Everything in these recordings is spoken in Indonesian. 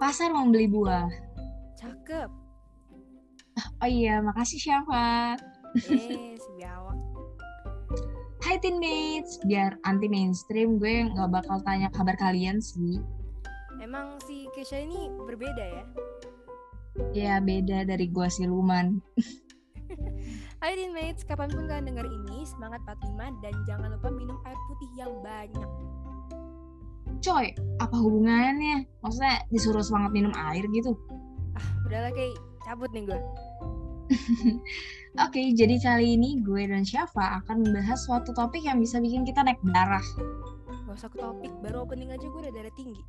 pasar membeli buah. Cakep. Oh iya, makasih Syafa. Eh, si biawak. Hai teammates, biar anti mainstream gue nggak bakal tanya kabar kalian sih. Emang si Kesha ini berbeda ya? Ya beda dari gue siluman. Hai teammates, kapan pun kalian denger ini, semangat 45 dan jangan lupa minum air putih yang banyak. Coy, apa hubungannya? Maksudnya disuruh semangat minum air gitu? Ah, udahlah kayak cabut nih gue. Oke, jadi kali ini gue dan Syafa akan membahas suatu topik yang bisa bikin kita naik darah. Gak usah ke topik, baru opening aja gue udah darah tinggi.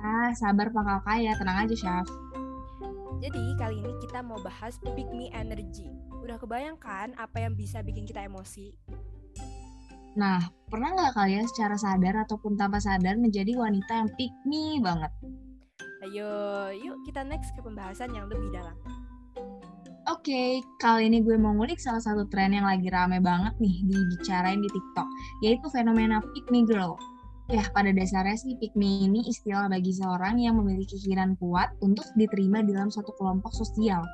Ah, sabar pangkal kaya, tenang aja Syaf. Jadi kali ini kita mau bahas Pick Me Energy. Udah kebayangkan apa yang bisa bikin kita emosi? Nah, pernah nggak kalian secara sadar ataupun tanpa sadar menjadi wanita yang pick me banget? Ayo, yuk kita next ke pembahasan yang lebih dalam. Oke, kali ini gue mau ngulik salah satu tren yang lagi rame banget nih dibicarain di TikTok, yaitu fenomena pick me girl. Ya, pada dasarnya sih pick me ini istilah bagi seorang yang memiliki keinginan kuat untuk diterima dalam suatu kelompok sosial.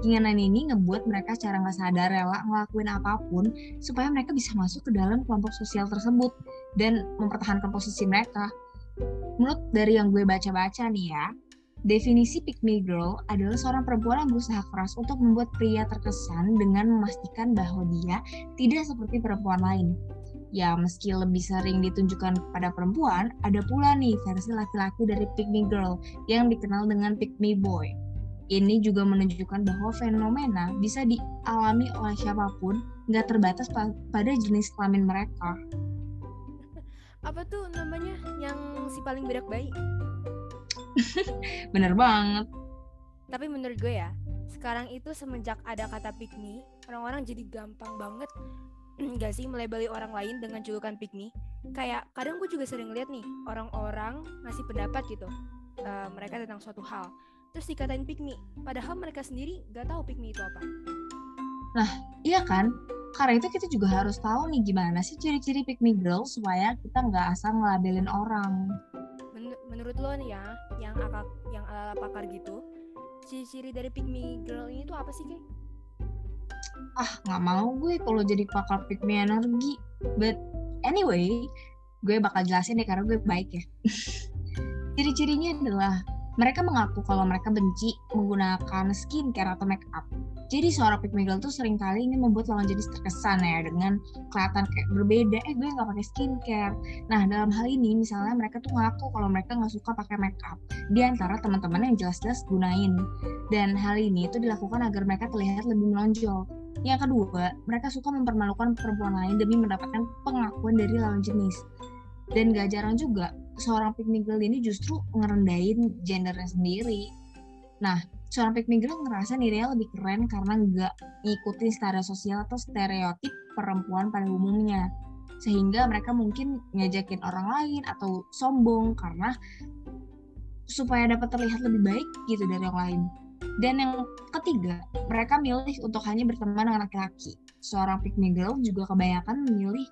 Keinginan ini ngebuat mereka secara nggak sadar rela ngelakuin apa pun supaya mereka bisa masuk ke dalam kelompok sosial tersebut dan mempertahankan posisi mereka. Menurut dari yang gue baca-baca nih ya, Definisi pick me girl adalah seorang perempuan yang berusaha keras untuk membuat pria terkesan dengan memastikan bahwa dia tidak seperti perempuan lain. Ya, meski lebih sering ditunjukkan kepada perempuan, ada pula nih versi laki-laki dari pick me girl yang dikenal dengan pick me boy. Ini juga menunjukkan bahwa fenomena bisa dialami oleh siapa pun, nggak terbatas pada jenis kelamin mereka. Apa tuh namanya yang si paling berak bayi? Bener banget. Tapi menurut gue ya, sekarang itu semenjak ada kata pick me, orang-orang jadi gampang banget gak sih melebeli orang lain dengan julukan pick me. Kayak kadang gue juga sering lihat nih orang-orang ngasih pendapat gitu uh, mereka tentang suatu hal. Terus dikatain pick me, padahal mereka sendiri gak tahu pick me itu apa. Nah, iya kan? Karena itu kita juga harus tahu nih gimana sih ciri-ciri pick me girl supaya kita nggak asal ngelabelin orang menurut lo nih ya yang akak yang ala pakar gitu ciri-ciri dari pick me girl ini tuh apa sih kayak ah nggak mau gue kalau jadi pakar pick me energi. But anyway gue bakal jelasin deh karena gue baik ya. Ciri-cirinya adalah mereka mengaku kalau mereka benci menggunakan skincare atau make up jadi seorang girl tuh sering kali ini membuat lawan jenis terkesan ya dengan kelihatan kayak berbeda, eh gue nggak pakai skincare. Nah dalam hal ini misalnya mereka tuh ngaku kalau mereka nggak suka pakai make up di antara teman-teman yang jelas-jelas gunain. Dan hal ini itu dilakukan agar mereka terlihat lebih menonjol. Yang kedua, mereka suka mempermalukan perempuan lain demi mendapatkan pengakuan dari lawan jenis. Dan gak jarang juga, seorang me girl ini justru ngerendahin gendernya sendiri. Nah, seorang pick me girl ngerasa dirinya lebih keren karena nggak ngikutin standar sosial atau stereotip perempuan pada umumnya sehingga mereka mungkin ngajakin orang lain atau sombong karena supaya dapat terlihat lebih baik gitu dari orang lain. Dan yang ketiga, mereka milih untuk hanya berteman dengan laki-laki. Seorang pick me girl juga kebanyakan memilih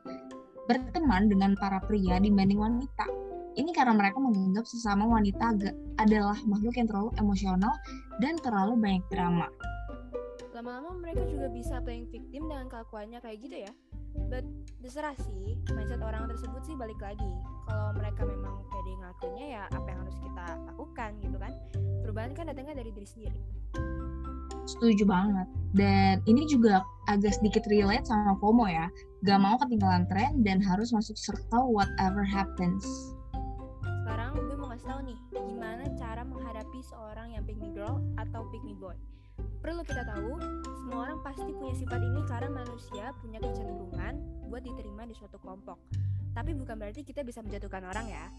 berteman dengan para pria dibanding wanita ini karena mereka menganggap sesama wanita adalah makhluk yang terlalu emosional dan terlalu banyak drama. Lama-lama mereka juga bisa playing victim dengan kelakuannya kayak gitu ya. But terserah sih, mindset orang tersebut sih balik lagi. Kalau mereka memang pede ngakunya ya apa yang harus kita lakukan gitu kan. Perubahan kan datangnya dari diri sendiri. Setuju banget. Dan ini juga agak sedikit relate sama FOMO ya. Gak mau ketinggalan tren dan harus masuk circle whatever happens tahu nih gimana cara menghadapi seorang yang pick me girl atau pick me boy. Perlu kita tahu, semua orang pasti punya sifat ini karena manusia punya kecenderungan buat diterima di suatu kelompok. Tapi bukan berarti kita bisa menjatuhkan orang ya.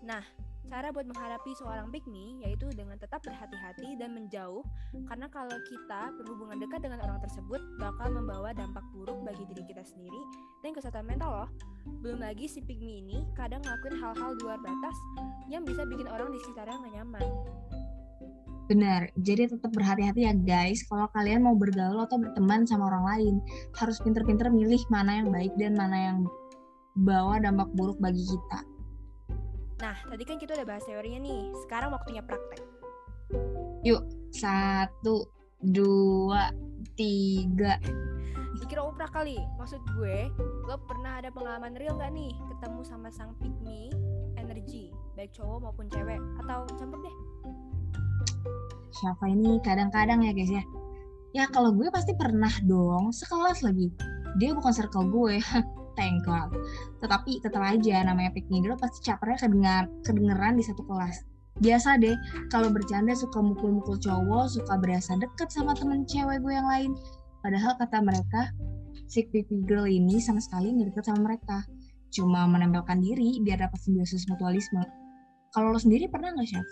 Nah, Cara buat menghadapi seorang me yaitu dengan tetap berhati-hati dan menjauh karena kalau kita berhubungan dekat dengan orang tersebut bakal membawa dampak buruk bagi diri kita sendiri dan kesehatan mental loh. Belum lagi si me ini kadang ngelakuin hal-hal luar batas yang bisa bikin orang di sekitarnya gak nyaman. Benar, jadi tetap berhati-hati ya guys kalau kalian mau bergaul atau berteman sama orang lain. Harus pinter-pinter milih mana yang baik dan mana yang bawa dampak buruk bagi kita. Nah, tadi kan kita udah bahas teorinya nih. Sekarang waktunya praktek. Yuk, satu, dua, tiga. Dikira oprah kali. Maksud gue, lo pernah ada pengalaman real gak nih ketemu sama sang pick me energy, baik cowok maupun cewek, atau campur deh? Siapa ini kadang-kadang ya guys ya. Ya kalau gue pasti pernah dong, sekelas lagi. Dia bukan circle gue, God. Tetapi tetap aja namanya me girl pasti capernya kedengar, kedengeran di satu kelas. Biasa deh, kalau bercanda suka mukul-mukul cowok, suka berasa deket sama temen cewek gue yang lain. Padahal kata mereka, si me girl ini sama sekali nggak deket sama mereka. Cuma menempelkan diri biar dapat simbiosis mutualisme. Kalau lo sendiri pernah nggak, Chef?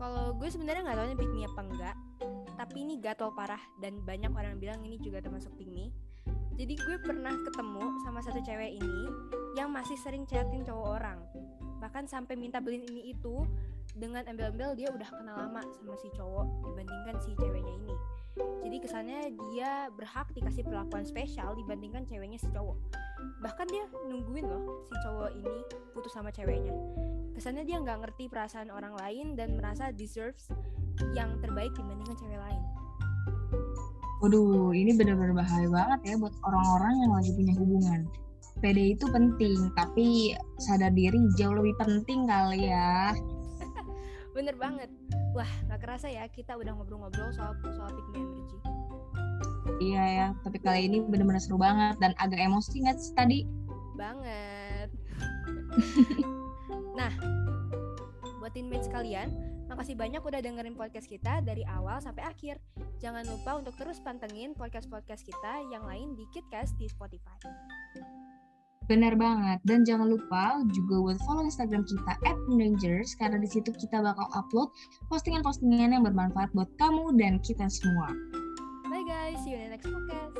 Kalau gue sebenarnya nggak tahu ini me apa enggak, tapi ini gatel parah dan banyak orang bilang ini juga termasuk me. Jadi gue pernah ketemu sama satu cewek ini yang masih sering chatin cowok orang. Bahkan sampai minta beliin ini itu dengan embel-embel dia udah kenal lama sama si cowok dibandingkan si ceweknya ini. Jadi kesannya dia berhak dikasih perlakuan spesial dibandingkan ceweknya si cowok. Bahkan dia nungguin loh si cowok ini putus sama ceweknya. Kesannya dia nggak ngerti perasaan orang lain dan merasa deserves yang terbaik dibandingkan cewek lain. Waduh, ini benar-benar bahaya banget ya buat orang-orang yang lagi punya hubungan. PD itu penting, tapi sadar diri jauh lebih penting kali ya. Bener banget. Wah, nggak kerasa ya kita udah ngobrol-ngobrol soal soal me energy. Iya ya, tapi kali ini benar-benar seru banget dan agak emosi nggak sih tadi? Banget. nah, buat teammates kalian, makasih banyak udah dengerin podcast kita dari awal sampai akhir. Jangan lupa untuk terus pantengin podcast-podcast kita yang lain di KitCast di Spotify. Benar banget. Dan jangan lupa juga buat follow Instagram kita at Rangers karena di situ kita bakal upload postingan-postingan yang bermanfaat buat kamu dan kita semua. Bye guys, see you in the next podcast.